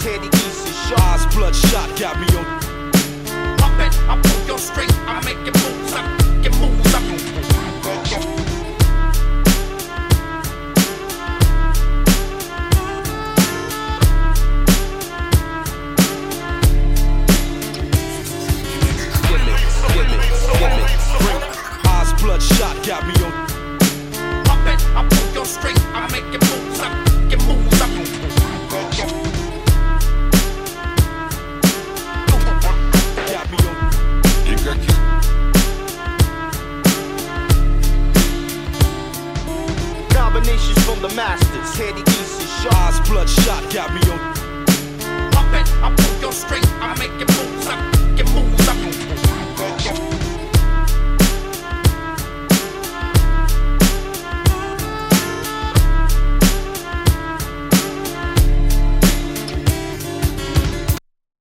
Head the east is sharp. Eyes bloodshot got me on. Pump it, I pull your straight, I make it moves up, get moves up. Gimme, gimme, gimme. Bring. Eyes bloodshot got me on. Combinations from the masters. The east is. Eyes bloodshot got me on.